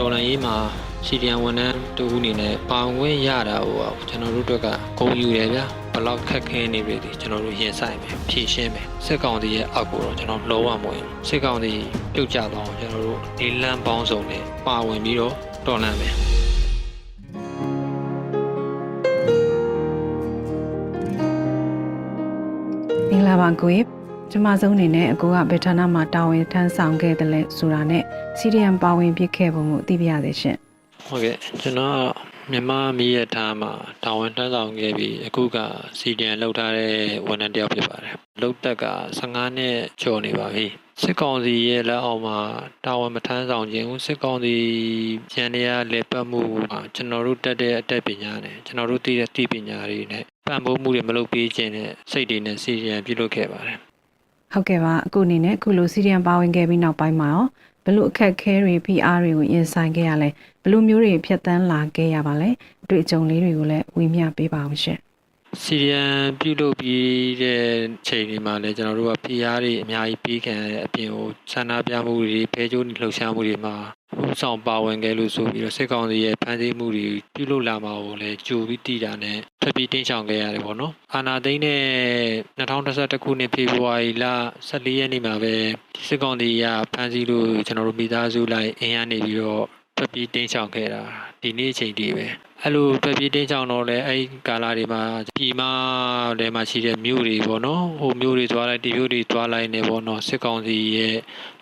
ဒေါ်လာရေးမှာစီဒီယန်ဝန်ထမ်းတူအနေနဲ့ပါဝင်ရတာဟိုကျွန်တော်တို့အတွက်ကဂုံယူတယ်ဗျာဘလောက်ခက်ခဲနေပြီဒီကျွန်တော်တို့ရင်ဆိုင်မယ်ဖြည့်ရှင်းမယ်စစ်ကောင်စီရဲ့အောက်ကိုတော့ကျွန်တော်လုံးဝမဝင်စစ်ကောင်စီပြုတ်ကျသွားအောင်ကျွန်တော်တို့ဒီလမ်းပေါင်းစုံနဲ့ပါဝင်ပြီးတော့တော်လှန်မယ်မင်္ဂလာပါကိုကြီး ကျွန်မဆုံးအနေနဲ့အကိုကဘယ်ဌာနမှာတာဝန်ထမ်းဆောင်ခဲ့တယ်လဲဆိုတာနဲ့စီရီယံပါဝင်ပြစ်ခဲ့ပုံကိုသိပြရသေးရှင်ဟုတ်ကဲ့ကျွန်တော်ကမြန်မာမီးရထားမှာတာဝန်ထမ်းဆောင်ခဲ့ပြီးအခုကစီဒီယန်လောက်ထားတဲ့ဝန်ထမ်းတစ်ယောက်ဖြစ်ပါတယ်လောက်တက်က15နှစ်ကျော်နေပါပြီစစ်ကောင်စီရဲ့လက်အောက်မှာတာဝန်မထမ်းဆောင်ခြင်းဦးစစ်ကောင်စီရန်တရားလက်ပတ်မှုမှာကျွန်တော်တို့တက်တဲ့အတက်ပညာနဲ့ကျွန်တော်တို့သိတဲ့သိပညာတွေနဲ့ပံ့ပိုးမှုတွေမလုပ်ပေးခြင်းနဲ့စိတ်တွေနဲ့စီဒီယန်ပြုလုပ်ခဲ့ပါတယ် ဟုတ်ကဲ့ပါအခုအနေနဲ့အခုလိုစီရီယံပါဝင်ခဲ့ပြီးနောက်ပိုင်းမှာရောဘယ်လိုအခက်အခဲတွေ PR တွေကိုရင်ဆိုင်ခဲ့ရလဲဘယ်လိုမျိုးတွေဖြတ်တန်းလာခဲ့ရပါလဲအတွေ့အကြုံလေးတွေကိုလည်းဝေမျှပေးပါအောင်ရှင် စီရီယံပြုလုပ်ပြီးတဲ့ချိန်တွေမှာလည်းကျွန်တော်တို့က PR တွေအများကြီးပြီးခံရတဲ့အပြင်ကိုဆန္ဒပြမှုတွေဖဲကြိုးလှုပ်ရှားမှုတွေမှာဥဆောင်ပါဝင်ခဲ့လို့ဆိုပြီးတော့စစ်ကောင်စီရဲ့ဖမ်းဆီးမှုတွေပြုလုပ်လာမှာကိုလည်းကြိုပြီးတည်တာနဲ့ဖျက်ပြီးတင်းချောင်ခဲ့ရတယ်ပေါ့နော်အာနာသိန်းနဲ့2021ခုနှစ်ဖေဖော်ဝါရီလ14ရက်နေ့မှာပဲစစ်ကောင်စီကဖမ်းဆီးလို့ကျွန်တော်တို့မိသားစုလိုက်အင်အားနေပြီးတော့ ဖျက်ပြီးတင်းချောင်ခဲ့တာဒီနေ့အချိန်တည်းပဲအဲ့လိုပြပြတင်းချောင်းတော့လဲအဲ့ဒီကာလာတွေမှာပြည်မထဲမှာရှိတဲ့မြို့တွေပေါ့နော်ဟိုမြို့တွေသွားလိုက်ဒီမြို့တွေသွားလိုက်နေပေါ့နော်စစ်ကောင်စီရဲ့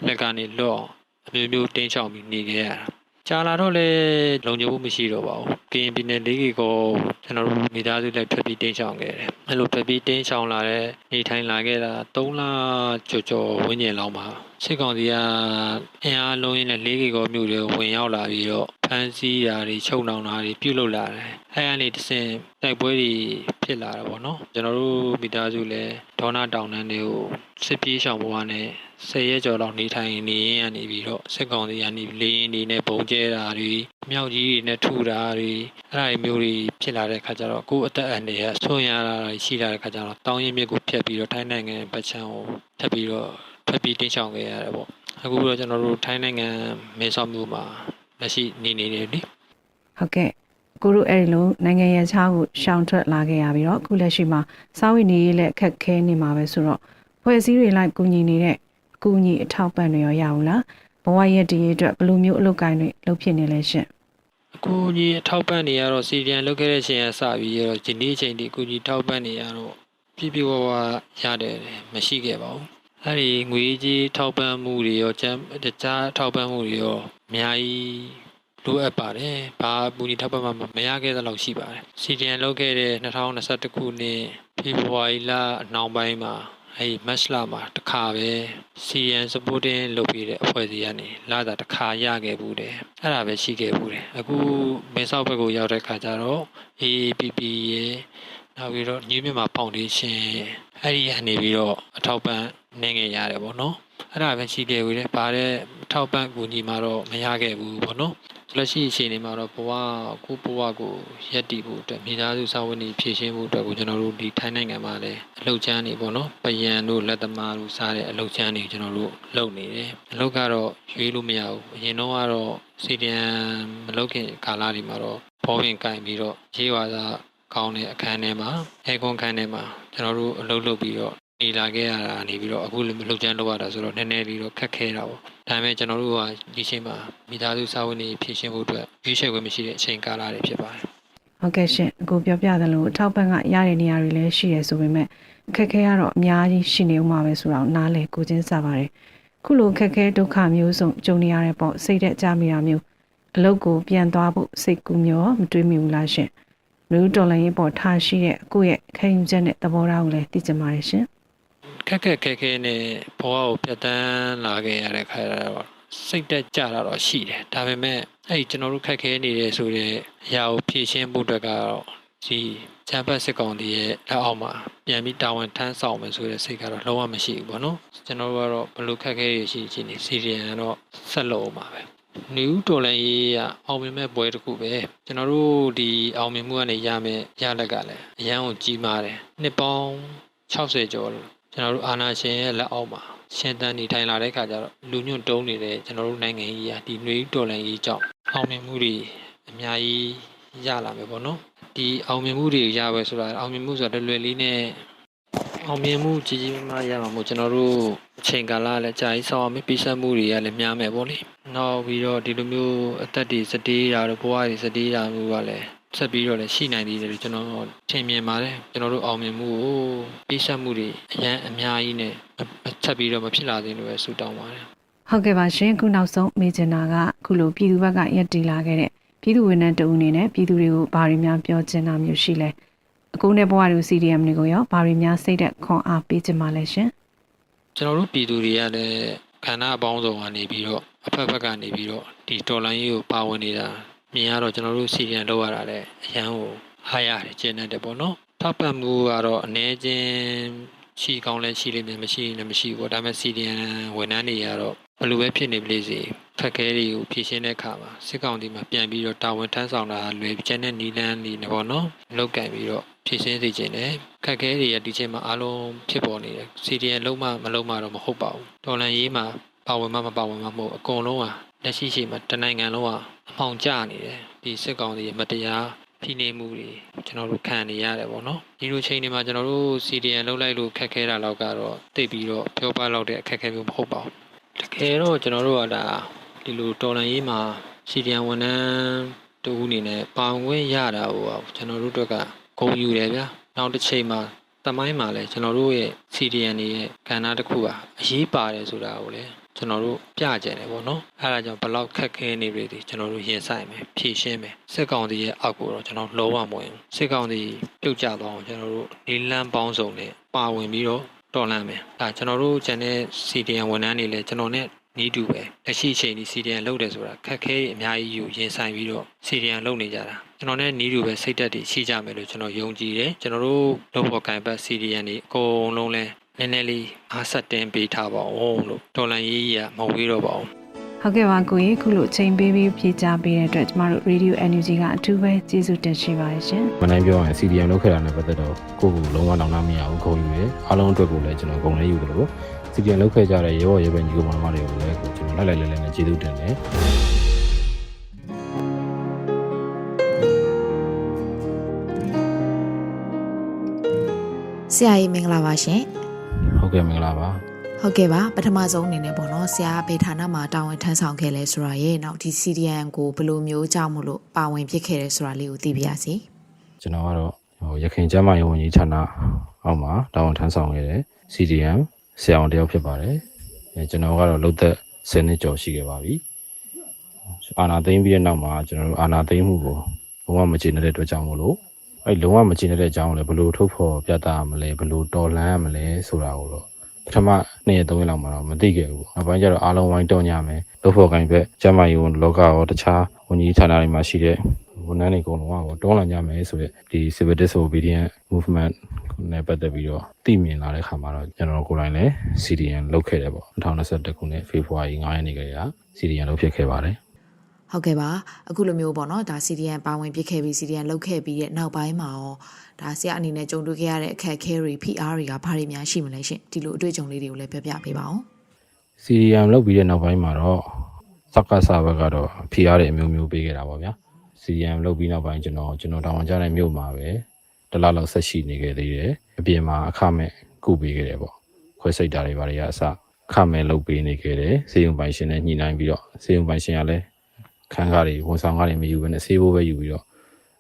လက်ကနေလွတ်အောင်အမျိုးမျိုးတင်းချောင်းပြီးနေခဲ့ရတာကြာလာတော့လေလုံခြုံမှုမရှိတော့ပါဘူးကရင်ပြည်နယ်လေးကြီးကိုကျွန်တော်တို့မိသားစုလိုက်ဖြတ်ပြီးတင်းချောင်းခဲ့တယ်အဲ့လိုဖြတ်ပြီးတင်းချောင်းလာတဲ့နေထိုင်လာခဲ့တာ3လကျော်ကျော်ဝန်းကျင်လောက်မှာစစ်ကောင်စီကအင်အားလုံးရင်းနဲ့လေးကြီးကိုမြို့တွေဝင်ရောက်လာပြီးတော့ဖမ်းဆီးတာတွေချုပ်နှောင်တာတွေပြုလုပ်လာတယ်။အဲအနေတစ်ဆင့်တိုက်ပွဲတွေဖြစ်လာတာပေါ့နော်။ကျွန်တော်တို့မိသားစုလည်းဒေါနာတောင်တန်းတွေကိုစစ်ပြေးရှောင်ဘဝနဲ့ဆယ်ရက်ကျော်လောက်နေထိုင်နေရင်းကနေပြီးတော့စစ်ကောင်စီကနေလေရင်တွေနဲ့ပုံကျဲတာတွေမြောက်ကြီးတွေနဲ့ထူတာတွေအဲ့ဒါတွေမျိုးတွေဖြစ်လာတဲ့ခါကျတော့ကိုယ့်အသက်အန္တရာယ်ဆွံ့ရတာတွေရှိလာတဲ့ခါကျတော့တောင်းရင်မြစ်ကိုဖျက်ပြီးတော့ထိုင်းနိုင်ငံဗတ်ချံကိုထပ်ပြီးတော့ ဖက်ပြီးတင်းချောင်ခဲ့ရတယ်ပေါ့။အခုတော့ကျွန်တော်တို့ထိုင်းနိုင်ငံမဲဆောက်မြို့မှာလက်ရှိနေနေတယ်လေဟုတ်ကဲ့ကိုတို့အဲ့ဒီလိုနိုင်ငံရဲ့ခြားကိုရှောင်ထွက်လာခဲ့ရပြီးတော့အခုလက်ရှိမှာစာဝိနေရေးလက်အခက်ခဲနေမှာပဲဆိုတော့ဖွဲ့စည်းတွေလိုက်ကူညီနေတဲ့အကူအညီအထောက်ပံ့တွေရောရအောင်လားဘဝရဲ့တည်ရအတွက်ဘယ်လိုမျိုးအလုပ်ကိုင်းတွေလုပ်ဖြစ်နေလဲရှင်အခုကြီးအထောက်ပံ့နေရတော့စီဒီယန်လုပ်ခဲ့တဲ့ချိန်ကစပြီးရတော့ဒီနေ့ချိန်ဒီအခုကြီးထောက်ပံ့နေရတော့ပြည့်ပြည့်ဝဝရတယ်မရှိခဲ့ပါဘူး အဲ့ဒီငွေကြီးထောက်ပံ့မှုတွေရောကျန်းတခြားထောက်ပံ့မှုတွေရောအများကြီးလိုအပ်ပါတယ်ဘာပူညီထောက်ပံ့မှမရခဲ့သလောက်ရှိပါတယ်စီဒီယန်လုပ်ခဲ့တဲ့2021ခုနှစ်ဖေဖော်ဝါရီလအနောက်ပိုင်းမှာအဲ့ဒီမတ်လမှာတစ်ခါပဲ CN supporting လုပ်ပြီးတဲ့အဖွဲ့အစည်းကနေလာတာတစ်ခါရခဲ့ဘူးတယ်အဲ့ဒါပဲရှိခဲ့ဘူးတယ်အခုမင်းဆောက်ဘက်ကိုရောက်တဲ့ခါကျတော့ AAPP ရဲ့နောက်ပြီးတော့ New Myanmar Foundation အဲ့ဒီကနေပြီးတော့အထောက်ပံ့ နေငယ်ရတယ်ပေါ့နော်အဲ့ဒါပဲရှိခဲ့ဘူးတယ်ဘာတဲ့အထောက်ပံ့ကူညီမှာတော့မရခဲ့ဘူးပေါ့နော်လက်ရှိအချိန်လေးမှာတော့ဘဝကိုဘဝကိုရက်တည်ဖို့အတွက်မိသားစုစာဝန်တွေဖြည့်ရှင်းဖို့အတွက်ကိုကျွန်တော်တို့ဒီထိုင်းနိုင်ငံမှာလည်းအလုပ်ချမ်းနေပေါ့နော်ပယံတို့လက်သမားတို့စားတဲ့အလုပ်ချမ်းတွေကျွန်တော်တို့လုပ်နေတယ်အလုပ်ကတော့ရွေးလို့မရဘူးအရင်တော့ကတော့စီဒီယန်မလုပ်ခင်ကာလတွေမှာတော့ဘောဝင်ကင်ပြီးတော့ရေးဝါစာကောင်းတဲ့အခန်းထဲမှာအဲကွန်ခန်းထဲမှာကျွန်တော်တို့အလုပ်လုပ်ပြီးတော့ နေလာခဲ့ရတာနေပြီးတော့အခုလည်းမလုပ်ချမ်းလုပ်ရတာဆိုတော့နည်းနည်းလေးတော့ခက်ခဲတာပေါ့ဒါပေမဲ့ကျွန်တော်တို့ကဒီချိန်မှာမိသားစုစာဝန်တွေဖြည့်ရှင်းဖို့အတွက်ရွေးချယ်ခွင့်မရှိတဲ့အချိန်ကာလတွေဖြစ်ပါတယ်ဟုတ်ကဲ့ရှင်အခုပြောပြသလိုအထောက်ပံ့ကရတဲ့နေရာတွေလည်းရှိရဆိုပေမဲ့အခက်ခဲကတော့အများကြီးရှိနေဦးမှာပဲဆိုတော့နားလေကိုချင်းစားပါတယ်ခုလိုအခက်ခဲဒုက္ခမျိုးစုံကြုံနေရတဲ့ပေါ့စိတ်တဲ့ကြမိတာမျိုးအလုပ်ကိုပြန်သွားဖို့စိတ်ကူးမျိုးမတွေးမိဘူးလားရှင်လူတော်လည်းပေါ့ထားရှိတဲ့ကိုယ့်ရဲ့ခံယူချက်နဲ့သဘောထားကိုလည်းသိကြပါတယ်ရှင် ခက်ခက်ခဲခဲနဲ့ဘဝကိုပြတ်တန်းလာခဲ့ရတဲ့ခါကျတော့စိတ်တက်ကြတာတော့ရှိတယ်ဒါပေမဲ့အဲ့ဒီကျွန်တော်တို့ခက်ခဲနေတယ်ဆိုတဲ့အရာကိုဖြည့်ရှင်းဖို့အတွက်ကတော့ဒီချမ်းပတ်စစ်ကောင်တီရဲ့လက်အောက်မှာပြန်ပြီးတာဝန်ထမ်းဆောင်မယ်ဆိုတဲ့စိတ်ကတော့လုံးဝမရှိဘူးပေါ့နော်ကျွန်တော်တို့ကတော့ဘလို့ခက်ခဲရရှိချင်းနေစီရီယန်ကတော့ဆက်လို့မှာပဲနယူးတော်လန်ရေးကအောင်မြင်မဲ့ပွဲတစ်ခုပဲကျွန်တော်တို့ဒီအောင်မြင်မှုကနေရမယ်ရလက်ကလည်းအရန်ကိုကြီးမားတယ်နှစ်ပေါင်း60ကျော်လို့ ကျွန်တော်တို့အာနာရှင်ရဲ့လက်အောက်မှာရှင်တန်းနေထိုင်လာတဲ့ခါကျတော့လူညွန့်တုံးနေတဲ့ကျွန်တော်တို့နိုင်ငံကြီးကဒီຫນွေဒေါ်လာကြီးကြောင့်အအောင်မြင်မှုတွေအများကြီးရလာမယ်ပေါ့နော်ဒီအောင်မြင်မှုတွေရပဲဆိုတာအောင်မြင်မှုဆိုတာလွယ်လွယ်လေးနဲ့အောင်မြင်မှုကြီးကြီးမားမားရမှာမို့ကျွန်တော်တို့အချိန်ကာလလည်းကြာကြီးဆောက်အောင်ပြီးဆက်မှုတွေကလည်းများမယ်ပေါ့လေနောက်ပြီးတော့ဒီလိုမျိုးအသက်တွေစတေးတာတို့ဘဝတွေစတေးတာမျိုးကလည်း ဆက်ပြီးတော့လည်းရှိနိုင်သေးတယ်လို့ကျွန်တော်ထင်မြင်ပါတယ်ကျွန်တော်တို့အောင်မြင်မှုကိုပြီးဆက်မှုတွေအရန်အများကြီးနဲ့ဆက်ပြီးတော့မဖြစ်လာသေးလို့ပဲဆုတောင်းပါတယ်ဟုတ်ကဲ့ပါရှင်ခုနောက်ဆုံးမေဂျင်နာကခုလိုပြည်သူဘက်ကရက်တီလာခဲ့တဲ့ပြည်သူဝန်ထမ်းတဦးအနေနဲ့ပြည်သူတွေကိုဘာတွေများပြောချင်တာမျိုးရှိလဲအကုန်းတဲ့ဘဝတွေကို CDM တွေကိုရောဘာတွေများစိတ်သက်ခွန်အားပေးချင်ပါလဲရှင်ကျွန်တော်တို့ပြည်သူတွေကလည်းခန္ဓာအပေါင်းစုံကနေပြီးတော့အဖက်ဖက်ကနေပြီးတော့ဒီတော်လိုင်းကြီးကိုပါဝင်နေတာ မြင်ရတော့ကျွန်တော်တို့စီရီယံလောက်ရတာလည်းအရန်ကိုဟာရတယ်ကျင်းတဲ့ပေါ့နော်ထောက်ပံ့မှုကတော့အနေချင်းရှိကောင်းလဲရှိလိမ့်မယ်မရှိရင်လည်းမရှိဘူးပေါ့ဒါပေမဲ့စီရီယံဝန်ထမ်းတွေကတော့ဘယ်လိုပဲဖြစ်နေပလိစေဖက်ခဲတွေကိုဖြည့်ရှင်းတဲ့အခါမှာစစ်ကောင်စီမှာပြန်ပြီးတော့တာဝန်ထမ်းဆောင်တာလွယ်ကျန်တဲ့နီလန်းနေနေပေါ့နော်လောက်ကင်ပြီးတော့ဖြည့်ရှင်းစေခြင်းတယ်ခက်ခဲတွေရဒီချိန်မှာအားလုံးဖြစ်ပေါ်နေတယ်စီရီယံလုံးမမလုံးမတော့မဟုတ်ပါဘူးတော်လန်ရေးမှာပါဝင်မမပါဝင်မမဟုတ်အကုန်လုံးဟာ လက်ရှိချိန်မှာတနိုင်ငံလုံးဟာအမှောင်ကျနေတယ်ဒီစစ်ကောင်စီရဲ့မတရားဖိနှိပ်မှုတွေကျွန်တော်တို့ခံနေရတယ်ပေါ့နော်ဒီလိုချိန်တွေမှာကျွန်တော်တို့ CDN လောက်လိုက်လို့ခက်ခဲတာတော့ကတော့တိတ်ပြီးတော့ပြောပလောက်တဲ့အခက်အခဲမျိုးမဟုတ်ပါဘူးတကယ်တော့ကျွန်တော်တို့ကဒါဒီလိုတော်လန်ရေးမှာ CDN ဝန်ထမ်းတူအနေနဲ့ပါဝင်ရတာဟိုကျွန်တော်တို့အတွက်ကဂုဏ်ယူတယ်ဗျာနောက်တစ်ချိန်မှာတမိုင်းမှာလည်းကျွန်တော်တို့ရဲ့ CDN တွေရဲ့ကဏ္ဍတစ်ခုပါအရေးပါတယ်ဆိုတာကိုလည်း ကျွန်တော်တို့ပြကြတယ်ပေါ့နော်အဲဒါကြောင့်ဘလောက်ခက်ခဲနေပြီဒီကျွန်တော်တို့ရင်ဆိုင်မယ်ဖြည့်ရှင်းမယ်စစ်ကောင်စီရဲ့အောက်ကိုတော့ကျွန်တော်လုံးဝမဝင်ဘူးစစ်ကောင်စီပြုတ်ကျသွားအောင်ကျွန်တော်တို့လေးလန်းပေါင်းစုံနဲ့ပါဝင်ပြီးတော့တော်လန့်မယ်အဲကျွန်တော်တို့ကျန်တဲ့ CDN ဝန်ထမ်းတွေလည်းကျွန်တော်နဲ့နီးတူပဲလက်ရှိအချိန်ဒီ CDN လုပ်တယ်ဆိုတာခက်ခဲအများကြီးယူရင်ဆိုင်ပြီးတော့ CDN လုပ်နေကြတာကျွန်တော်နဲ့နီးတူပဲစိတ်သက်တွေရှိကြမယ်လို့ကျွန်တော်ယုံကြည်တယ်ကျွန်တော်တို့လုပ်ဖို့ကံပတ် CDN တွေအကုန်လုံးလဲ နည်းနည်းလေးအားဆက်တင်ပေးထားပါအောင်လို့တော်လန်ရေးကြီးကမဝေးတော့ပါဘူးဟုတ်ကဲ့ပါကိုကြီးခုလိုချိန်ပေးပြီးဖြေချပေးတဲ့အတွက်ကျမတို့ Radio Energy ကအထူးပဲကျေးဇူးတင်ရှိပါတယ်ရှင်မနိုင်ပြောရင် CDM လောက်ခဲ့တာနဲ့ပတ်သက်တော့ကိုယ့်ကိုယ်လုံးဝတောင်းတမရဘူးခုံယူတယ်အားလုံးအတွက်ကိုလည်းကျွန်တော်ဂုဏ်လေးယူတယ်လို့ CDM လောက်ခဲ့ကြတဲ့ရေဘော်ရေဘက်ညီကောင်မတွေကိုလည်းကိုကျွန်တော်လိုက်လိုက်လဲလဲနဲ့ကျေးဇူးတင်တယ် ဆရာကြီးမင်္ဂလာပါရှင် ဟုတ်ကဲ့မင်္ဂလာပါဟုတ်ကဲ့ပါပထမဆုံးအနေနဲ့ပေါ့နော်ဆရာကဘေဌာနမှာတာဝန်ထမ်းဆောင်ခဲ့လဲဆိုတာရဲ့နောက်ဒီ CDN ကိုဘယ်လိုမျိုးကြောက်မလို့ပါဝင်ဖြစ်ခဲ့တယ်ဆိုတာလေးကိုသိပြရစီကျွန်တော်ကတော့ဟိုရခိုင်ကျမ်းမာရေးဝန်ကြီးဌာနအောက်မှာတာဝန်ထမ်းဆောင်ခဲ့တဲ့ CDM ဆရာဝန်တယောက်ဖြစ်ပါတယ်အဲကျွန်တော်ကတော့လုံသက်10နှစ်ကျော်ရှိခဲ့ပါပြီအာနာသိမ့်ပြီးတဲ့နောက်မှာကျွန်တော်တို့အာနာသိမ့်မှုကိုလုံးဝမကျေနပ်တဲ့အတွက်ကြောင့်မို့လို့ အဲလုံးဝမကျေနပ်တဲ့အကြောင်းကိုလည်းဘယ်လိုထုတ်ဖော်ပြသရမလဲဘယ်လိုတော်လှန်ရမလဲဆိုတာကိုတော့ပထမနေ့ရက်သုံးရက်လောက်မှာတော့မသိခဲ့ဘူးပေါ့နောက်ပိုင်းကျတော့အားလုံးဝိုင်းတောင်းကြမယ်လို့ဖို့ကိုင်းဘက်ကျမ်းမာရေးဝန်လောကရောတခြားဝန်ကြီးဌာနတွေမှာရှိတဲ့ဝန်ထမ်းတွေအကုန်လုံးကတောင်းလာကြမယ်ဆိုရက်ဒီ civil disobedience movement နဲ့ပတ်သက်ပြီးတော့သိမြင်လာတဲ့ခါမှာတော့ကျွန်တော်ကိုယ်တိုင်လည်း CDN လုပ်ခဲ့တယ်ပေါ့2021ခုနှစ်ဖေဖော်ဝါရီ9ရက်နေ့ကလေးက CDN လုပ်ဖြစ်ခဲ့ပါတယ် ဟုတ်ကဲ့ပါအခုလိုမျိုးပေါ့နော်ဒါ CDN ပါဝင်ဖြစ်ခဲ့ပြီး CDN လောက်ခဲ့ပြီးတဲ့နောက်ပိုင်းမှာရောဒါဆရာအနေနဲ့ကြုံတွေ့ခဲ့ရတဲ့အခက်အခဲတွေ PR တွေကဘာတွေများရှိမလဲရှင်ဒီလိုအတွေ့အကြုံလေးတွေကိုလည်းပြောပြပေးပါဦး CDM လုပ်ပြီးတဲ့နောက်ပိုင်းမှာတော့စက္ကစဘက်ကတော့ဖိအားတွေအမျိုးမျိုးပေးခဲ့တာပေါ့ဗျာ CDM လုပ်ပြီးနောက်ပိုင်းကျွန်တော်ကျွန်တော်တောင်းကြတဲ့မြို့မှာပဲတစ်လလောက်ဆက်ရှိနေခဲ့သေးတယ်အပြင်မှာအခမဲ့ကုပေးခဲ့တယ်ပေါ့ခွဲစိတ်တာတွေဘာတွေကအစအခမဲ့လုပ်ပေးနေခဲ့တယ်စေယုံပိုင်ရှင်နဲ့ညှိနှိုင်းပြီးတော့စေယုံပိုင်ရှင်ကလည်း ခန်းကားတွေဝန်ဆောင်ကားတွေမယူဘဲနဲ့ဆေးဖို့ပဲယူပြီးတော့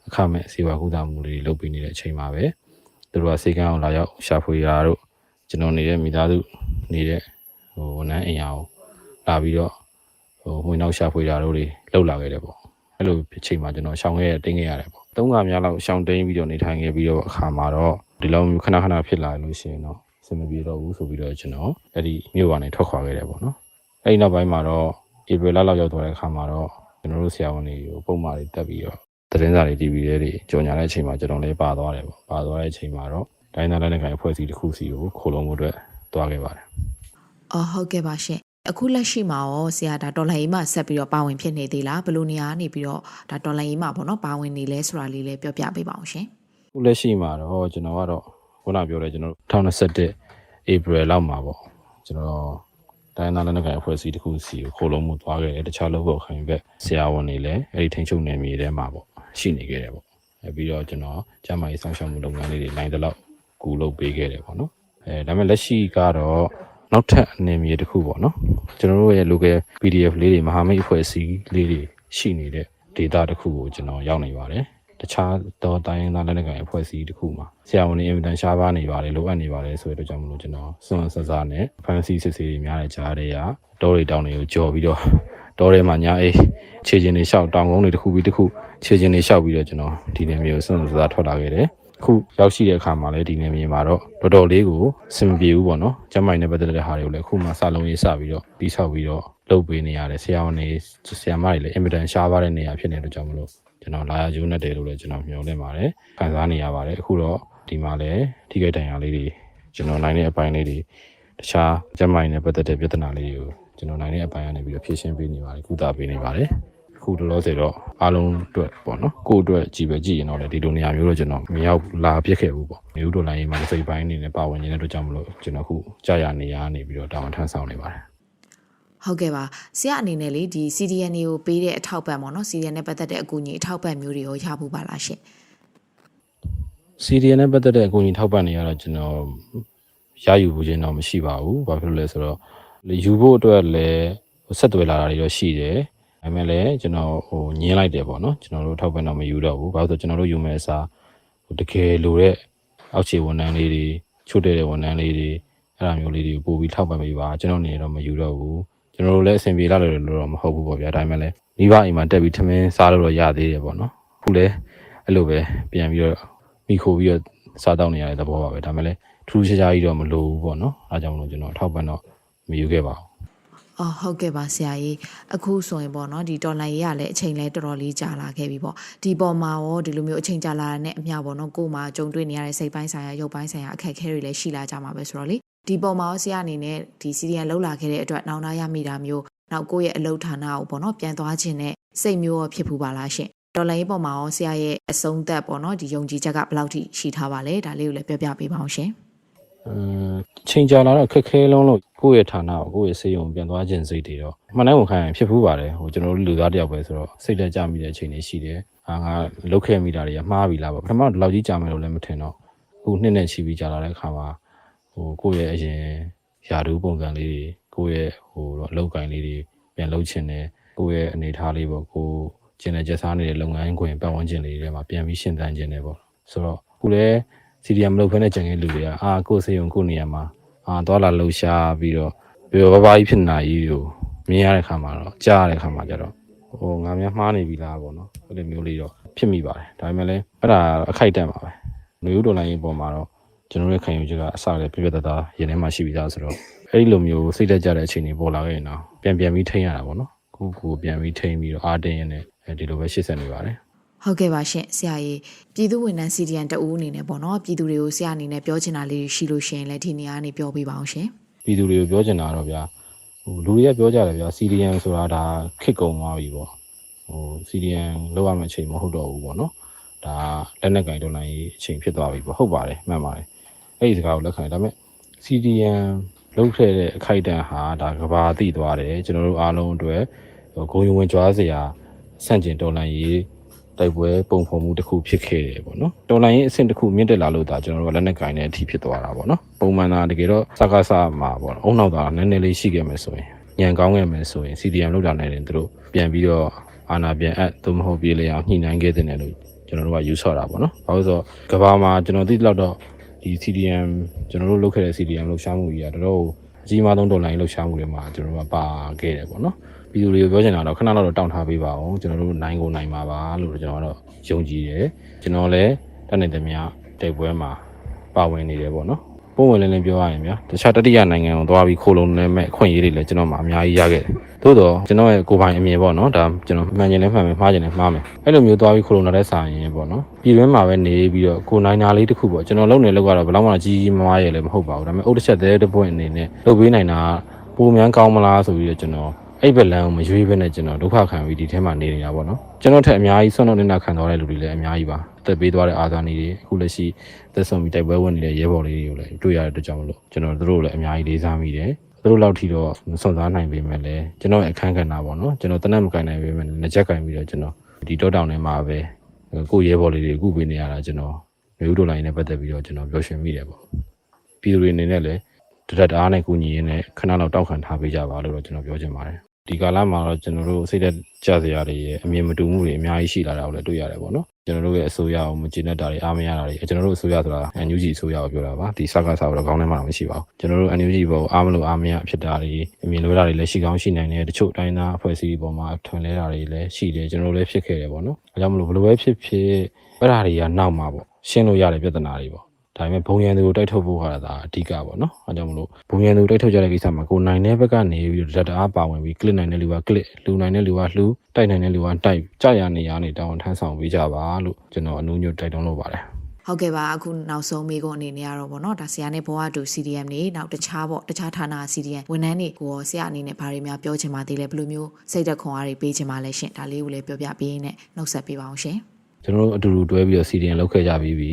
အခမဲ့စေဝါကုသမှုတွေလုပ်ပေးနေတဲ့အချိန်မှာပဲသူတို့ကစေကန်းအောင်လာရောက်ရှာဖွေတာတို့ကျွန်တော်နေတဲ့မိသားစုနေတဲ့ဟိုဝန်ထမ်းအိမ်ယာကိုလာပြီးတော့ဟိုဝင်နောက်ရှာဖွေတာတို့တွေလောက်လာခဲ့တယ်ပေါ့အဲ့လိုဖြစ်ချိန်မှာကျွန်တော်ရှောင်ခဲ့ရတင်းခဲ့ရတယ်ပေါ့သုံးကများလောက်ရှောင်တင်းပြီးတော့နေထိုင်ခဲ့ပြီးတော့အခါမှာတော့ဒီလိုမျိုးခဏခဏဖြစ်လာလို့ရှိရင်တော့စင်မပြေတော့ဘူးဆိုပြီးတော့ကျွန်တော်အဲ့ဒီမြို့ကနေထွက်ခွာခဲ့တယ်ပေါ့နော်အဲ့ဒီနောက်ပိုင်းမှာတော့ဧပြီလလောက်ရောက်သွားတဲ့အခါမှာတော့ ကျွန်တော်တို့ဆရာဝန်တွေကိုပုံမှန်တွေတက်ပြီးတော့သတင်းစာတွေ TV တွေကြော်ညာတဲ့အချိန်မှာကျွန်တော်လည်းပါသွားတယ်ပေါ့ပါသွားတဲ့အချိန်မှာတော့တိုင်းသားလက်နက်ကိုင်အဖွဲ့အစည်းတစ်ခုစီကိုခိုးလုံးမှုအတွက်တွားခဲ့ပါတယ်အော်ဟုတ်ကဲ့ပါရှင်အခုလက်ရှိမှာရောဆရာဒါတော်လိုင်းကြီးမှာဆက်ပြီးတော့ပါဝင်ဖြစ်နေသေးလားဘယ်လိုနေရာကနေပြီးတော့ဒါတော်လိုင်းကြီးမှာပေါ့နော်ပါဝင်နေလဲဆိုတာလေးလည်းပြောပြပေးပါအောင်ရှင်ခုလက်ရှိမှာတော့ကျွန်တော်ကတော့ခုနပြောတဲ့ကျွန်တော်2021 April လောက်မှာပေါ့ကျွန်တော် တိုင်းသားလက်နက်ကိုင်အဖွဲ့အစည်းတစ်ခုစီကိုခိုးလုံးမှုသွားခဲ့တယ်တခြားလောက်ဖို့ခံဘက်ဆရာဝန်တွေလည်းအဲ့ဒီထိန်ချုပ်နယ်မြေထဲမှာပေါ့ရှိနေခဲ့တယ်ပေါ့အဲပြီးတော့ကျွန်တော်ကျန်းမာရေးဆောင်ရှောက်မှုလုပ်ငန်းလေးတွေနိုင်တဲ့လောက်ကူလုပ်ပေးခဲ့တယ်ပေါ့နော်အဲဒါပေမဲ့လက်ရှိကတော့နောက်ထပ်အနေမြေတစ်ခုပေါ့နော်ကျွန်တော်တို့ရဲ့ local PDF လေးတွေမဟာမိတ်အဖွဲ့အစည်းလေးတွေရှိနေတဲ့ data တစ်ခုကိုကျွန်တော်ရောက်နေပါတယ် တခြားတော့တိုင်းရင်းသားလက်နက်ကိုင်အဖွဲ့အစည်းတစ်ခုမှာဆရာဝန်တွေအင်မတန်ရှားပါနေပါတယ်လိုအပ်နေပါတယ်ဆိုတဲ့အတွက်ကြောင့်မလို့ကျွန်တော်စွန့်ဆက်စားနဲ့ fancy စစ်စစ်တွေများတဲ့ကြားတွေကတောတွေတောင်တွေကိုကြော်ပြီးတော့တောထဲမှာညာအေးခြေချင်းတွေလျှောက်တောင်ကုန်းတွေတစ်ခုပြီးတစ်ခုခြေချင်းတွေလျှောက်ပြီးတော့ကျွန်တော်ဒီနေမျိုးစွန့်ဆက်စားထွက်လာခဲ့တယ်ခုရောက်ရှိတဲ့အခါမှာလည်းဒီနေမြေမှာတော့တော်တော်လေးကိုစင်မပြေဘူးပေါ့နော်ကျမိုင်းနဲ့ပတ်သက်တဲ့ဟာတွေကိုလည်းအခုမှစလုံးရေးစပြီးတော့တိဆောက်ပြီးတော့လုပ်ပေးနေရတယ်ဆရာဝန်တွေဆရာမတွေလည်းအင်မတန်ရှားပါတဲ့နေရာဖြစ်နေတဲ့အတွက်ကြောင့်မလို့ ကျွန်တော်လာရကျိုးနဲ့တယ်လို့လည်းကျွန်တော်မျှော်လင့်ပါတယ်ခံစားနေရပါတယ်အခုတော့ဒီမှာလည်းထိခိုက်ဒဏ်ရာလေးတွေကျွန်တော်နိုင်တဲ့အပိုင်းလေးတွေတခြားကျမိုင်းနဲ့ပတ်သက်တဲ့ပြဿနာလေးတွေကိုကျွန်တော်နိုင်တဲ့အပိုင်းကနေပြီးတော့ဖြေရှင်းပေးနေပါတယ်ကုသပေးနေပါတယ်အခုလောလောဆယ်တော့အားလုံးအတွက်ပေါ့နော်ကိုယ့်အတွက်ကြည်ပဲကြည်ရင်တော့လေဒီလိုနေရာမျိုးတော့ကျွန်တော်မရောက်လာပြစ်ခဲ့ဘူးပေါ့မြို့တော်လိုင်းရေးမှာစိတ်ပိုင်းအနေနဲ့ပါဝင်နေတဲ့အတွက်ကြောင့်မလို့ကျွန်တော်အခုကြာရနေရနေပြီးတော့တာဝန်ထမ်းဆောင်နေပါတယ် ဟုတ်ကဲ့ပါဆရာအနေနဲ့လေဒီ CDN တွေကိုပေးတဲ့အထောက်ပံ့ပေါ့နော် CDN နဲ့ပတ်သက်တဲ့အကူအညီအထောက်ပံ့မျိုးတွေရောရဖို့ပါလားရှင် CDN နဲ့ပတ်သက်တဲ့အကူအညီထောက်ပံ့နေရတော့ကျွန်တော်ရယူဖို့ခြင်းတော့မရှိပါဘူး။ဘာဖြစ်လို့လဲဆိုတော့ယူဖို့အတွက်လည်းဆက်သွယ်လာတာတွေတော့ရှိတယ်။ဒါပေမဲ့လည်းကျွန်တော်ဟိုညင်းလိုက်တယ်ပေါ့နော်။ကျွန်တော်တို့ထောက်ပံ့တော့မယူတော့ဘူး။ဘာလို့လဲဆိုတော့ကျွန်တော်တို့ယူမဲ့အစားဟိုတကယ်လိုတဲ့အောက်ခြေဝန်ထမ်းလေးတွေချို့တဲ့တဲ့ဝန်ထမ်းလေးတွေအဲ့လိုမျိုးလေးတွေကိုပို့ပြီးထောက်ပံ့ပေးပါကျွန်တော်နေတော့မယူတော့ဘူး။ ကျွန်တော်တို့လည်းအဆင်ပြေလာလို့လို့တော့မဟုတ်ဘူးပေါ့ဗျာ။ဒါပေမဲ့လည်းမိဘအိမ်မှာတက်ပြီးထမင်းစားလို့တော့ရသေးတယ်ပေါ့နော်။အခုလည်းအဲ့လိုပဲပြန်ပြီးတော့မိခိုပြီးတော့စားတောင်းနေရတဲ့သဘောပါပဲဒါပေမဲ့လည်းထူးခြားခြားကြီးတော့မလိုဘူးပေါ့နော်အားကြောင့်မလို့ကျွန်တော်ထောက်ပံ့တော့မယူခဲ့ပါဘူးအော်ဟုတ်ကဲ့ပါဆရာကြီးအခုဆိုရင်ပေါ့နော်ဒီတော်လိုင်းရေးကလည်းအချိန်လဲတော်တော်လေးကြာလာခဲ့ပြီပေါ့ဒီပေါ်မှာရောဒီလိုမျိုးအချိန်ကြာလာတဲ့နဲ့အမျှပေါ့နော်ကို့မှာကြုံတွေ့နေရတဲ့စိတ်ပိုင်းဆိုင်ရာရုပ်ပိုင်းဆိုင်ရာအခက်အခဲတွေလည်းရှိလာကြမှာပဲဆိုတော့လေ ဒီပေါ်မှာရောဆရာအနေနဲ့ဒီ CDN လောက်လာခဲ့တဲ့အတွက်နောင်တရမိတာမျိုးနောက်ကိုယ့်ရဲ့အလုပ်ဌာနကိုပေါ့နော်ပြန်သွားခြင်းနဲ့စိတ်မျိုးရောဖြစ်ဖူးပါလားရှင်တော်လိုင်းရေးပေါ်မှာရောဆရာရဲ့အဆုံးသက်ပေါ့နော်ဒီယုံကြည်ချက်ကဘယ်လောက်ထိရှိထားပါလဲဒါလေးကိုလည်းပြောပြပေးပါအောင်ရှင်အင်းချိန်ကြာလာတော့ခက်ခဲလုံးလို့ကိုယ့်ရဲ့ဌာနကိုကိုယ့်ရဲ့စေယုံပြန်သွားခြင်းစိတ်တွေတော့မှန်တိုင်းဝန်ခံရင်ဖြစ်ဖူးပါတယ်ဟိုကျွန်တော်တို့လူသားတယောက်ပဲဆိုတော့စိတ်လက်ကြမိတဲ့အချိန်တွေရှိတယ်အာငါလုတ်ခဲ့မိတာတွေကမှားပြီလားပေါ့ပထမတော့ဒီလောက်ကြီးကြာမယ်လို့လည်းမထင်တော့အခုနှစ်နဲ့ချီပြီးကြာလာတဲ့အခါမှာ ဟိုကိုယ့်ရဲ့အရင်ယာဒူးပုံစံလေးတွေကိုယ့်ရဲ့ဟိုတော့အလုပ်ကိုင်လေးတွေပြန်လုပ်ချင်တယ်ကိုယ့်ရဲ့အနေအထားလေးပေါ့ကိုယ်ကျင်တဲ့ကျက်စားနေတဲ့လုပ်ငန်းခွင်ပတ်ဝန်းကျင်လေးတွေထဲမှာပြန်ပြီးရှင်းသန်ခြင်းတယ်ပေါ့ဆိုတော့အခုလည်း CDM မလုပ်ဖ ೇನೆ ကြံခဲ့လူတွေကအာကိုယ်စေယုံကိုယ်နေရာမှာအာသွားလာလှူရှားပြီးတော့ပြေပပကြီးဖြစ်နေတာကြီးကိုမြင်ရတဲ့ခါမှာတော့ကြားရတဲ့ခါမှာကျတော့ဟိုငါများမှားနေပြီလားပေါ့နော်အဲ့လိုမျိုးလေးတော့ဖြစ်မိပါတယ်ဒါပေမဲ့လည်းအဲ့ဒါအခိုက်အတန့်ပါပဲလူယူတော်လိုင်းရေးပေါ်မှာတော့ ကျွန်တော်ရဲ့ခံယူချက်ကအစလည်းပြပြတသားရင်ထဲမှာရှိပြီးသားဆိုတော့အဲ့ဒီလိုမျိုးစိတ်သက်ကြတဲ့အချိန်တွေပေါ်လာခဲ့ရင်တော့ပြန်ပြန်ပြီးထိန်းရတာပေါ့နော်ကိုကိုပြန်ပြီးထိန်းပြီးတော့အားတင်းရင်းနဲ့အဲဒီလိုပဲရှေ့ဆက်နေပါတယ်ဟုတ်ကဲ့ပါရှင်ဆရာကြီးပြည်သူဝန်ထမ်း CDN တအူးအနေနဲ့ပေါ့နော်ပြည်သူတွေကိုဆရာအနေနဲ့ပြောချင်တာလေးရှိလို့ရှိရင်လည်းဒီနေရာကနေပြောပြပါအောင်ရှင်ပြည်သူတွေကိုပြောချင်တာတော့ဗျာဟိုလူတွေကပြောကြတယ်ဗျာ CDN ဆိုတာဒါခစ်ကုံသွားပြီပေါ့ဟို CDN လောက်ရမယ့်အချိန်မဟုတ်တော့ဘူးပေါ့နော်ဒါလက်နက်ကင်ဒေါ်လာကြီးအချိန်ဖြစ်သွားပြီပေါ့ဟုတ်ပါတယ်မှန်ပါတယ် အဲ့ဒီစကားကိုလက်ခံတယ်ဒါပေမဲ့ CDN လောက်ခဲ့တဲ့အခိုက်အတန့်ဟာဒါကဘာသိသွားတယ်ကျွန်တော်တို့အားလုံးအတွက်ဟိုဂုံယုံဝင်ကြွားစရာဆန့်ကျင်ဒေါ်လာကြီးတိုက်ပွဲပုံဖော်မှုတစ်ခုဖြစ်ခဲ့တယ်ပေါ့နော်တော်လိုင်းရင်အဆင့်တစ်ခုမြင့်တက်လာလို့ဒါကျွန်တော်တို့ကလက်နက်ကင်တဲ့အထိဖြစ်သွားတာပေါ့နော်ပုံမှန်သာတကယ်တော့စကားစမှာပေါ့နော်အုံနောက်သာနည်းနည်းလေးရှိခဲ့မယ်ဆိုရင်ညံကောင်းခဲ့မယ်ဆိုရင် CDM လောက်တာနိုင်တယ်သူတို့ပြန်ပြီးတော့အာနာပြန်အပ်သို့မဟုတ်ပြေးလေအောင်ညှိနှိုင်းခဲ့တဲ့တယ်လို့ကျွန်တော်တို့ကယူဆတာပေါ့နော်ဘာလို့ဆိုတော့ကဘာမှာကျွန်တော်သိလောက်တော့ ဒီ CDM ကျွန်တော်တို့လုပ်ခဲ့တဲ့ CDM လှုပ်ရှားမှုကြီးကတော်တော်အကြီးမားဆုံးဒေါ်လာလှုပ်ရှားမှုတွေမှာကျွန်တော်တို့ကပါခဲ့တယ်ပေါ့နော်ပြည်သူတွေကိုပြောချင်တာတော့ခဏတော့တောင်းထားပေးပါအောင်ကျွန်တော်တို့နိုင်ကိုနိုင်ပါပါလို့ကျွန်တော်ကတော့ယုံကြည်တယ်ကျွန်တော်လည်းတတ်နိုင်သမျှတိုက်ပွဲမှာပါဝင်နေတယ်ပေါ့နော် ပုံဝင်လင်းလင်းပြောရရင်ဗျာတခြားတတိယနိုင်ငံကိုသွားပြီးခိုးလုံနေမဲ့အခွင့်အရေးတွေလည်းကျွန်တော်မှအများကြီးရခဲ့တယ်သို့တော့ကျွန်တော်ရဲ့ကိုယ်ပိုင်အမြင်ပေါ့နော်ဒါကျွန်တော်မှန်ကျင်လည်းမှန်မယ်မှားကျင်လည်းမှားမယ်အဲ့လိုမျိုးသွားပြီးခိုးလုံတဲ့စာရင်ပေါ့နော်ပြည်တွင်းမှာပဲနေပြီးတော့ကိုနိုင်နာလေးတစ်ခုပေါ့ကျွန်တော်လုပ်နေလောက်ကတော့ဘယ်တော့မှကြီးကြီးမားမားရလည်းမဟုတ်ပါဘူးဒါပေမဲ့အုတ်တစ်ချက်သေးတဲ့ပွင့်အနေနဲ့လုပ်ပေးနိုင်တာပုံမှန်ကောင်းမလားဆိုပြီးတော့ကျွန်တော်အဲ့ဘက်လမ်းကိုမရွေးဘဲနဲ့ကျွန်တော်ဒုက္ခခံပြီးဒီထဲမှာနေနေတာပေါ့နော်ကျွန်တော်ထက်အများကြီးဆွမ်းတော့နေတာခံသွားတဲ့လူတွေလည်းအများကြီးပါ တက်ပေးသွားတဲ့အာဇာနည်တွေအခုလက်ရှိသက်ဆုံးပြီးတိုက်ပွဲဝင်နေတဲ့ရဲဘော်လေးတွေကိုလည်းတွေ့ရတဲ့အတွက်ကြောင့်မလို့ကျွန်တော်တို့လည်းအများကြီးလေးစားမိတယ်သသူတို့လောက်ထိတော့မစွန့်စားနိုင်ပေမဲ့လည်းကျွန်တော်ရဲ့အခန်းကဏ္ဍပေါ့နော်ကျွန်တော်တနက်မကင်နိုင်ပေမဲ့လည်းကြက်ကင်ပြီးတော့ကျွန်တော်ဒီတောတောင်ထဲမှာပဲကိုယ့်ရဲဘော်လေးတွေအခုပေးနေရတာကျွန်တော်မျိုးတို့လိုင်းနဲ့ပတ်သက်ပြီးတော့ကျွန်တော်ပြောရှင်မိတယ်ပေါ့ပြည်သူတွေအနေနဲ့လည်းတရက်တအားနဲ့ကူညီရင်းနဲ့ခဏလောက်တောက်ခံထားပေးကြပါလို့တော့ကျွန်တော်ပြောချင်ပါတယ်ဒီကာလမှာတော့ကျွန်တော်တို့စိတ်သက်ကြစရာတွေရဲ့အမြင်မတူမှုတွေအများကြီးရှိလာတာကိုလည်းတွေ့ရတယ်ပေါ့နော် ကျွန်တော်တို့ရဲ့အစိုးရအောင်မကျေနပ်တာတွေအားမရတာတွေကျွန်တော်တို့အစိုးရဆိုတာ NUG အစိုးရကိုပြောတာပါဒီစကားစားတော့ကောင်းနေမှာမရှိပါဘူးကျွန်တော်တို့ NUG ဘောအားမလို့အားမရဖြစ်တာတွေအမြင်လိုတာတွေလည်းရှိကောင်းရှိနိုင်တယ်တချို့တိုင်းသားအဖွဲ့အစည်းတွေပေါ်မှာထွန်လဲတာတွေလည်းရှိတယ်ကျွန်တော်တို့လည်းဖြစ်ခဲ့တယ်ပေါ့နော်အဲကြောင့်မလို့ဘယ်လိုပဲဖြစ်ဖြစ်အဲ့ဒါတွေကနောက်မှာပေါ့ရှင်းလို့ရတဲ့ပြဿနာတွေပေါ့ ဒါပေမဲ့ဘုံရန်သူကိုတိုက်ထုတ်ဖို့ဟာဒါအဓိကပေါ့နော်အဲကြောင့်မလို့ဘုံရန်သူတိုက်ထုတ်ကြတဲ့ကိစ္စမှာကိုနိုင်တဲ့ဘက်ကနေပြီးတော့ဓာတ်အားပါဝင်ပြီး click နိုင်တဲ့လူက click လူနိုင်တဲ့လူကလှူတိုက်နိုင်တဲ့လူကတိုက်ကြရနေရနေတောင်းထမ်းဆောင်ပေးကြပါလို့ကျွန်တော်အနူးညွတ်တိုက်တွန်းလုပ်ပါတယ်ဟုတ်ကဲ့ပါအခုနောက်ဆုံးမိကုန်းအနေနဲ့ကတော့ဗောနော်ဒါဆရာနဲ့ဘဝတူ CDM နေနောက်တခြားပေါ့တခြားဌာန CDM ဝန်ထမ်းတွေကိုရောဆရာအနေနဲ့ဘာတွေများပြောချင်ပါသေးလဲဘယ်လိုမျိုးစိတ်သက်ခွန်အားတွေပေးချင်ပါလဲရှင်ဒါလေးကိုလည်းပြောပြပေးရင်းနဲ့နှုတ်ဆက်ပေးပါအောင်ရှင်ကျွန်တော်တို့အတူတူတွဲပြီးတော့ CDN လောက်ခဲ့ကြပြီးပြီ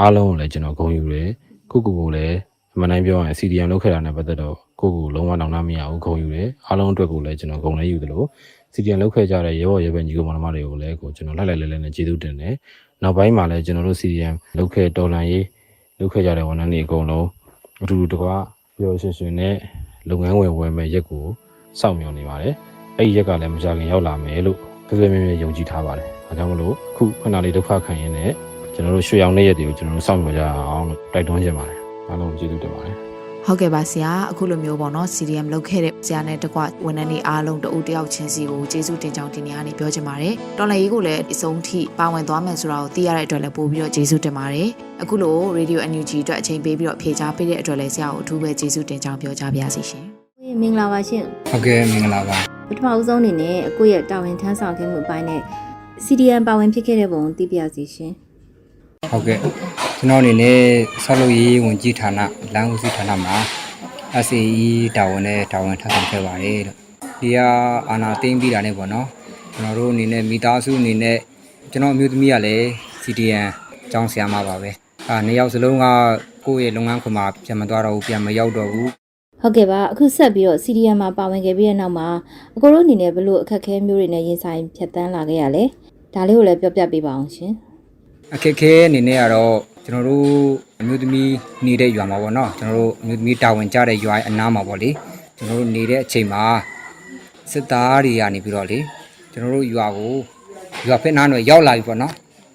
အားလုံးကိုလည်းကျွန်တော်ဂုဏ်ယူတယ်ကိုကိုကိုလည်းအမှန်တိုင်းပြောရရင် CDN လောက်ခဲ့တာနဲ့ပတ်သက်တော့ကိုကိုလုံးဝတောင်းတမရဘူးဂုဏ်ယူတယ်အားလုံးအတွက်ကိုလည်းကျွန်တော်ဂုဏ်လည်းယူတယ်လို့ CDN လောက်ခဲ့ကြတဲ့ရဲဘော်ရဲဘက်ညီကိုမောင်နှမတွေကိုလည်းကိုကျွန်တော်လှိုက်လိုက်လဲလဲနဲ့ကျေးဇူးတင်တယ်နောက်ပိုင်းမှာလည်းကျွန်တော်တို့ CDN လောက်ခဲ့တော်လန်ရေးလောက်ခဲ့ကြတဲ့ဝန်ထမ်းတွေအကုန်လုံးအတူတူတကွာပြောရှင်ရှင်နဲ့လုပ်ငန်းဝင်ဝင်မဲ့ရက်ကိုစောင့်မျှော်နေပါတယ်အဲ့ဒီရက်ကလည်းမကြခင်ရောက်လာမယ်လို့ပြပြမြဲမြဲယုံကြည်ထားပါတယ်။ဒါကြောင့်မလို့ခုခဏလေးဒုက္ခခံရင်းနဲ့ ကျွန်တော်တို့ရွှေရောင်တဲ့ရက်တွေကိုကျွန်တော်တို့စောင့်မျှော်ကြအောင်လို့တိုက်တွန်းချင်ပါတယ်။အားလုံးကျေးဇူးတင်ပါတယ်။ဟုတ်ကဲ့ပါဆရာအခုလိုမျိုးပေါ့နော် CDM လောက်ခဲ့တဲ့ဆရာနဲ့တကွဝန်ထမ်းတွေအားလုံးတအူတယောက်ချင်းစီကိုကျေးဇူးတင်ကြောင်းဒီနေ့ကနေပြောချင်ပါတယ်တော်လည်းကြီးကိုလည်းအဆုံးထိပါဝင်သွားမယ်ဆိုတာကိုသိရတဲ့အတွက်လည်းပို့ပြီးတော့ကျေးဇူးတင်ပါတယ်အခုလို Radio NUG အတွက်အချိန်ပေးပြီးတော့ဖြေကြားပေးတဲ့အတွက်လည်းဆရာကိုအထူးပဲကျေးဇူးတင်ကြောင်းပြောကြားပါရစေရှင်ကိုကြီးမင်္ဂလာပါရှင်ဟုတ်ကဲ့မင်္ဂလာပါပထမဦးဆုံးအနေနဲ့အကိုရဲ့တာဝန်ထမ်းဆောင်ခဲ့မှုအပိုင်းနဲ့ CDN ပါဝင်ဖြစ်ခဲ့တဲ့ပုံကိုသိပြစီရှင် ဟုတ်ကဲ့ကျွန်တော်အနေနဲ့ဆောက်လုပ်ရေးဝန်ကြီးဌာနလမ်းဦးစီးဌာနမှာ SAE တာဝန်နဲ့တာဝန်ထမ်းဆောင်ခဲ့ပါတယ်လို့ဒီကအာနာသိမ့်ပြီးတာနဲ့ပေါ့နော်ကျွန်တော်တို့အနေနဲ့မိသားစုအနေနဲ့ကျွန်တော်အမျိုးသမီးကလည်း CDN ကျောင်းဆရာမပါပဲအာနှစ်ယောက်စလုံးကကိုယ့်ရဲ့လုပ်ငန်းခွင်မှာပြန်မသွားတော့ဘူးပြန်မရောက်တော့ဘူးဟုတ်ကဲ့ပါအခုဆက်ပြီးတော့ CDN မှာပါဝင်ခဲ့ပြီးတဲ့နောက်မှာအကိုတို့အနေနဲ့ဘယ်လိုအခက်အခဲမျိုးတွေနဲ့ရင်ဆိုင်ဖြတ်တန်းလာခဲ့ရလဲဒါလေးကိုလည်းပြောပြပေးပါအောင်ရှင် အခက်အခဲအနေနဲ့ကတော့ကျွန်တော်တို့အမျိုးသမီးနေတဲ့ရွာမှာပေါ့နော်ကျွန်တော်တို့အမျိုးသမီးတာဝန်ကျတဲ့ရွာရဲ့အနားမှာပေါ့လေကျွန်တော်တို့နေတဲ့အချိန်မှာစစ်သားတွေကနေပြီးတော့လေကျွန်တော်တို့ရွာကိုရွာဖက်နားတော့ရောက်လာပြီပေါ့နော်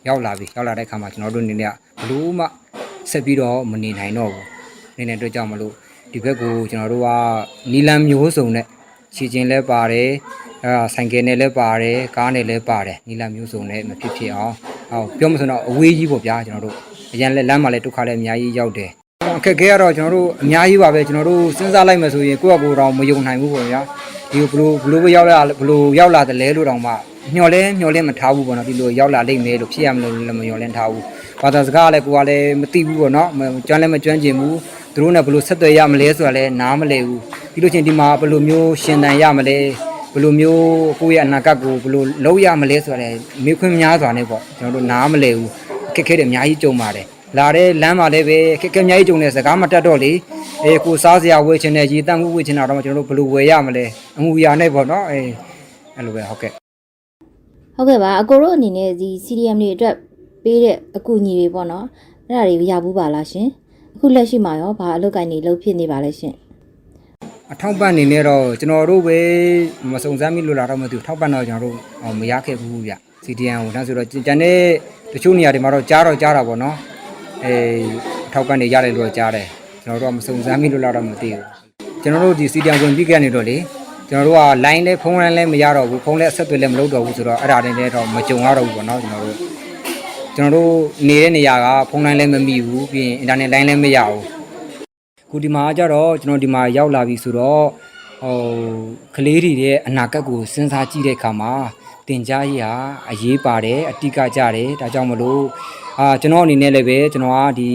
ရောက်လာပြီရောက်လာတဲ့အခါမှာကျွန်တော်တို့အနေနဲ့ကဘလို့မှဆက်ပြီးတော့မနေနိုင်တော့ဘူးနေနေတဲ့အတွက်ကြောင့်မလို့ဒီဘက်ကိုကျွန်တော်တို့ကနီလန်မျိုးစုံနဲ့ခြေချင်းလဲပါတယ်အဲဒါဆိုင်ကယ်နဲ့လည်းပါတယ်ကားနဲ့လည်းပါတယ်နီလန်မျိုးစုံနဲ့မဖြစ်ဖြစ်အောင် ဟုတ်ပြောမစတော့အဝေးကြီးပေါ့ဗျာကျွန်တော်တို့အရင်လက်လမ်းမှာလည်းဒုက္ခလည်းအများကြီးရောက်တယ်အခက်အခဲကတော့ကျွန်တော်တို့အများကြီးပါပဲကျွန်တော်တို့စဉ်းစားလိုက်မှဆိုရင်ကိုယ့်အကူတော့မယုံနိုင်ဘူးပေါ့ဗျာဒီဘလို့ဘလို့ပဲရောက်လာဘလို့ရောက်လာတယ်လဲလို့တော့မှညှော်လဲညှော်လဲမထားဘူးပေါ့နော်ဒီလိုရောက်လာလိမ့်မယ်လို့ဖြစ်ရမလို့လည်းမညှော်လဲထားဘူးဘာသာစကားကလည်းကိုကလည်းမသိဘူးပေါ့နော်မကျွမ်းလည်းမကျွမ်းကျင်ဘူးသူတို့နဲ့ဘလို့ဆက်သွယ်ရမလဲဆိုတာလည်းနားမလည်ဘူးပြီးလို့ချင်းဒီမှာဘလို့မျိုးရှင်တန်ရမလဲ ဘယ်လိုမျိုးကိုယ့်ရဲ့အနာဂတ်ကိုဘယ်လိုလုပ်ရမလဲဆိုတာလည်းမေးခွန်းများစွာနဲ့ပေါ့ကျွန်တော်တို့နားမလည်ဘူးအခက်အခဲတွေအများကြီးကြုံပါတယ်လာတဲ့လမ်းမှာလည်းပဲအခက်အခဲအများကြီးကြုံနေစကားမတက်တော့လေအေးကိုစားစရာဝယ်ချင်တယ်ရေတန့်မှုဝယ်ချင်တာတော့ကျွန်တော်တို့ဘယ်လိုဝယ်ရမလဲအမှုရာနဲ့ပေါ့နော်အေးအဲ့လိုပဲဟုတ်ကဲ့ဟုတ်ကဲ့ပါအကိုတို့အနေနဲ့ဒီ CDM တွေအတွက်ပေးတဲ့အကူအညီတွေပေါ့နော်အဲ့ဒါတွေရဘူးပါလားရှင်အခုလက်ရှိမှာရောဘာအလုပ်ကိုင်းနေလုပ်ဖြစ်နေပါလဲရှင် အထောက်ပံ့အနေနဲ့တော့ကျွန်တော်တို့ပဲမစုံစမ်းမိလို့လာတော့မသိဘူးထောက်ပံ့တော့ကျွန်တော်တို့အော်မရခဲ့ဘူးဗျ CDN ကိုဒါဆိုတော့ကျန်တဲ့တချို့နေရာတွေမှာတော့ကြားတော့ကြားတာပေါ့နော်အေးအထောက်ပံ့နေရတယ်လို့တော့ကြားတယ်ကျွန်တော်တို့ကမစုံစမ်းမိလို့လာတော့မသိဘူးကျွန်တော်တို့ဒီ CDN ဝင်ပြီးကနေတော့လေကျွန်တော်တို့က line လဲဖုန်း line လဲမရတော့ဘူးဖုန်းလဲအဆက်အသွယ်လဲမလုပ်တော့ဘူးဆိုတော့အဲ့ဒါတွေနဲ့တော့မကြုံရတော့ဘူးပေါ့နော်ကျွန်တော်တို့ကျွန်တော်တို့နေတဲ့နေရာကဖုန်း line လဲမမိဘူးပြီးရင် internet line လဲမရဘူး ခုဒီမှာကြတော့ကျွန်တော်ဒီမှာရောက်လာပြီဆိုတော့ဟိုကလေးတွေရဲ့အနာဂတ်ကိုစဉ်းစားကြည့်တဲ့အခါမှာတင် जा ရေးဟာအရေးပါတယ်အတိကကြတယ်ဒါကြောင့်မလို့အာကျွန်တော်အနေနဲ့လည်းပဲကျွန်တော်ကဒီ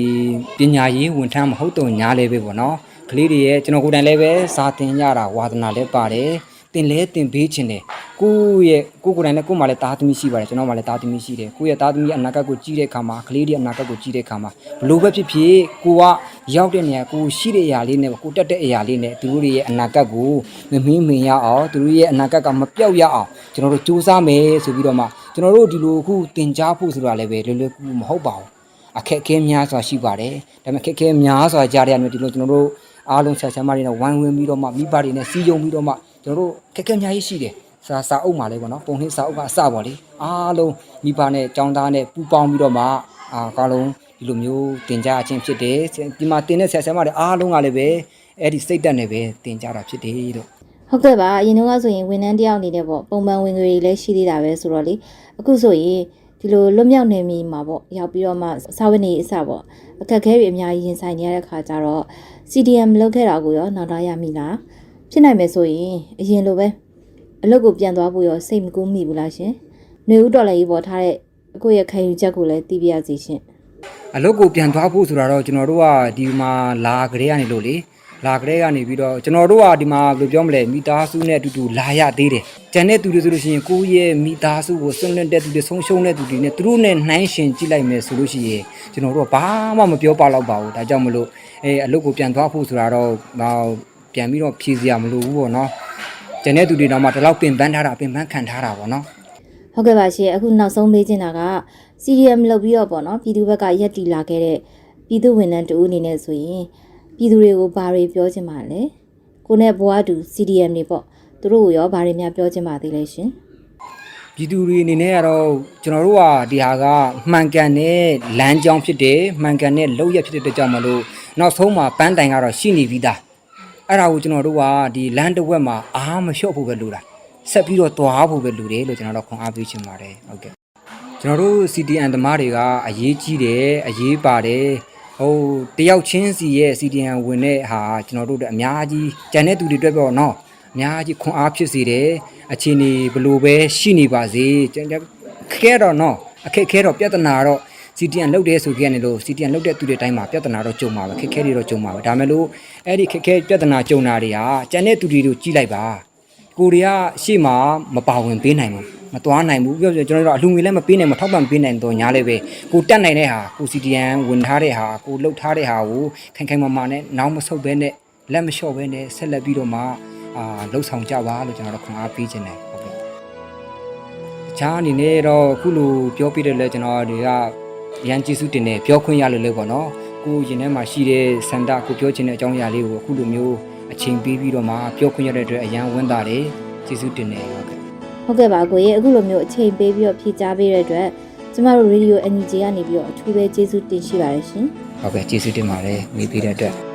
ပညာရေးဝန်ထမ်းမဟုတ်တော့ညာလည်းပဲပေါ့နော်ကလေးတွေရဲ့ကျွန်တော်ကိုယ်တိုင်လည်းပဲစာသင်ရတာဝါသနာလည်းပါတယ် တင်လဲတင်ပေးခြင်းတယ်ကိုယ့်ရဲ့ကိုယ်ကိုယ်တိုင်လည်းကိုယ်မှလည်းတားသမီးရှိပါတယ်ကျွန်တော်မှလည်းတားသမီးရှိတယ်ကိုယ့်ရဲ့တားသမီးအနာဂတ်ကိုကြည့်တဲ့အခါမှာကလေးတွေအနာဂတ်ကိုကြည့်တဲ့အခါမှာဘလို့ပဲဖြစ်ဖြစ်ကိုကရောက်တဲ့နေရာကိုရှိတဲ့အရာလေးနဲ့ကိုတက်တဲ့အရာလေးနဲ့သူတို့တွေရဲ့အနာဂတ်ကိုမမင်းမင်ရအောင်သူတို့ရဲ့အနာဂတ်ကမပြောက်ရအောင်ကျွန်တော်တို့စူးစမ်းမယ်ဆိုပြီးတော့မှကျွန်တော်တို့ဒီလိုအခုတင် जा ဖို့ဆိုတာလည်းပဲလွယ်လွယ်ကူကူမဟုတ်ပါဘူးအခက်အခဲများစွာရှိပါတယ်ဒါပေမဲ့အခက်အခဲများစွာကြားရတဲ့ဒီလိုကျွန်တော်တို့ အားလုံးဆက်ဆံမတွေနဲ့ဝိုင်းဝန်းပြီးတော့မှမိဘတွေနဲ့စီးယုံပြီးတော့မှကျွန်တော်တို့အခက်အခဲအများကြီးရှိတယ်စာစာအုပ်မှာလည်းပေါ့နော်ပုံနှိပ်စာအုပ်ကအစပါလေအားလုံးမိဘနဲ့ចောင်းသားနဲ့ပူပေါင်းပြီးတော့မှအာကားလုံးဒီလိုမျိုးတင်ကြအချင်းဖြစ်တယ်ဒီမှာတင်တဲ့ဆက်ဆံမတွေအားလုံးကလည်းပဲအဲ့ဒီစိတ်တက်နဲ့ပဲတင်ကြတာဖြစ်တယ်လို့ဟုတ်ကဲ့ပါအရင်တော့ဆိုရင်ဝန်ထမ်းတယောက်အနေနဲ့ပေါ့ပုံမှန်ဝင်ငွေတွေလည်းရှိသေးတာပဲဆိုတော့လေအခုဆိုရင်ဒီလိုလွတ်မြောက်နေမိမှာပေါ့ရောက်ပြီးတော့မှစာဝတ်နေအစပေါ့အခက်အခဲတွေအများကြီးရင်ဆိုင်နေရတဲ့ခါကျတော့ CDM လောက်ခဲ့တာကိုရောနောက်တော့ရမိလားဖြစ်နိုင်မယ်ဆိုရင်အရင်လိုပဲအလုပ်ကိုပြန်သွားဖို့ရောစိတ်မကူးမိဘူးလားရှင်ຫນွေဦးတော်လည်းကြီးပေါ်ထားတဲ့အခုရဲ့ခံယူချက်ကိုလည်းသိပြရစီရှင်အလုပ်ကိုပြန်သွားဖို့ဆိုတာတော့ကျွန်တော်တို့ကဒီမှာလာကြတဲ့ကနေလို့လေ လာကြတဲ့ကနေပြီးတော့ကျွန်တော်တို့ကဒီမှာဘယ်လိုပြောမလဲမိသားစုနဲ့အတူတူလာရသေးတယ်။ကျန်တဲ့သူတွေဆိုလို့ရှိရင်ကိုယ့်ရဲ့မိသားစုကိုဆွန့်လွတ်တဲ့သူတွေဆုံးရှုံးတဲ့သူတွေနဲ့သူတို့နဲ့နှိုင်းယှဉ်ကြည့်လိုက်မယ်ဆိုလို့ရှိရင်ကျွန်တော်တို့ကဘာမှမပြောပါတော့ပါဘူး။ဒါကြောင့်မလို့အဲအလုပ်ကိုပြန်သွားဖို့ဆိုတာတော့ဟောပြန်ပြီးတော့ဖြည့်စရာမလိုဘူးပေါ့နော်။ကျန်တဲ့သူတွေတော့မှဒီလောက်ပင်ပန်းထားတာပင်ပန်းခံထားတာပေါ့နော်။ဟုတ်ကဲ့ပါရှင်အခုနောက်ဆုံးမေးချင်တာက CDM လုပ်ပြီးတော့ပေါ့နော်ပြည်သူဘက်ကရက်တီလာခဲ့တဲ့ပြည်သူဝန်ထမ်းတူအနေနဲ့ဆိုရင် ပြည်သူတွေကိုဘာတွေပြောချင်ပါလဲကိုနဲ့ဘွားတူ CDM တွေပေါ့သူတို့ကိုရောဘာတွေများပြောချင်ပါသေးလဲရှင်ပြည်သူတွေအနေနဲ့ကတော့ကျွန်တော်တို့ကဒီဟာကမှန်ကန်တဲ့လမ်းကြောင်းဖြစ်တယ်မှန်ကန်တဲ့လုပ်ရက်ဖြစ်တဲ့အတွက်ကြောင့်မလို့နောက်ဆုံးမှာပန်းတိုင်ကတော့ရှိနေပြီးသားအဲ့ဒါကိုကျွန်တော်တို့ကဒီလမ်းတစ်ဝက်မှာအားမလျှော့ဖို့ပဲလိုတာဆက်ပြီးတော့သွားဖို့ပဲလိုတယ်လို့ကျွန်တော်တို့ခွန်အားပေးချင်ပါတယ်ဟုတ်ကဲ့ကျွန်တော်တို့ CDN သမားတွေကအရေးကြီးတယ်အရေးပါတယ် ဟိုတယောက်ချင်းစီရဲ့ CDN ဝင်တဲ့ဟာကျွန်တော်တို့တို့အများကြီးကြံတဲ့သူတွေအတွက်ပေါ့နော်အများကြီးခွန်အားဖြစ်စေတယ်အခြေအနေဘယ်လိုပဲရှိနေပါစေကျွန်တော်ခဲတော့နော်အခက်ခဲတော့ပြဿနာတော့ CTN လောက်တယ်ဆိုကြနေလို့ CTN လောက်တဲ့သူတွေတိုင်းမှာပြဿနာတော့ကြုံမှာပဲခက်ခဲတွေတော့ကြုံမှာပဲဒါမဲ့လို့အဲ့ဒီခက်ခဲပြဿနာကြုံတာတွေဟာကျန်တဲ့သူတွေကိုကြည့်လိုက်ပါကိုရီးယားရှေ့မှာမပါဝင်ပေးနိုင်ဘူး မသွားနိုင်ဘူးပြောပြကျွန်တော်တို့အလူငွေလည်းမပေးနိုင်မထောက်ပံ့ပေးနိုင်တော့ညာလည်းပဲကိုတက်နိုင်တဲ့ဟာကို CTN ဝင်ထားတဲ့ဟာကိုလှုပ်ထားတဲ့ဟာကိုခိုင်ခိုင်မာမာနဲ့နောက်မဆုတ်ဘဲနဲ့လက်မလျှော့ဘဲနဲ့ဆက်လက်ပြီးတော့မှအာလှုပ်ဆောင်ကြပါလို့ကျွန်တော်တို့ခွန်အားပေးခြင်းတယ်ဟုတ်ကဲ့တခြားအနေနဲ့တော့အခုလိုပြောပြတယ်လဲကျွန်တော်တွေကရန်ကျေးဇူးတင်တယ်ပြောခွင့်ရလို့လဲပေါ့နော်ကိုရင်ထဲမှာရှိတဲ့စန္ဒကိုပြောခြင်းတဲ့အကြောင်းအရာလေးကိုအခုလိုမျိုးအချိန်ပေးပြီးတော့မှပြောခွင့်ရတဲ့အတွက်အရန်ဝမ်းသာတယ်ကျေးဇူးတင်တယ်ဟုတ်ကဲ့ ဟုတ်ကဲ့ပါကိုရေအခုလိုမျိုးအချိန်ပေးပြီးတော့ဖြည့်ကြားပေးတဲ့အတွက်ကျမတို့ Radio NUG ကနေပြီးတော့အထူးပဲကျေးဇူးတင်ရှိပါတယ်ရှင်ဟုတ်ကဲ့ကျေးဇူးတင်ပါတယ်မိပေးတဲ့အတွက်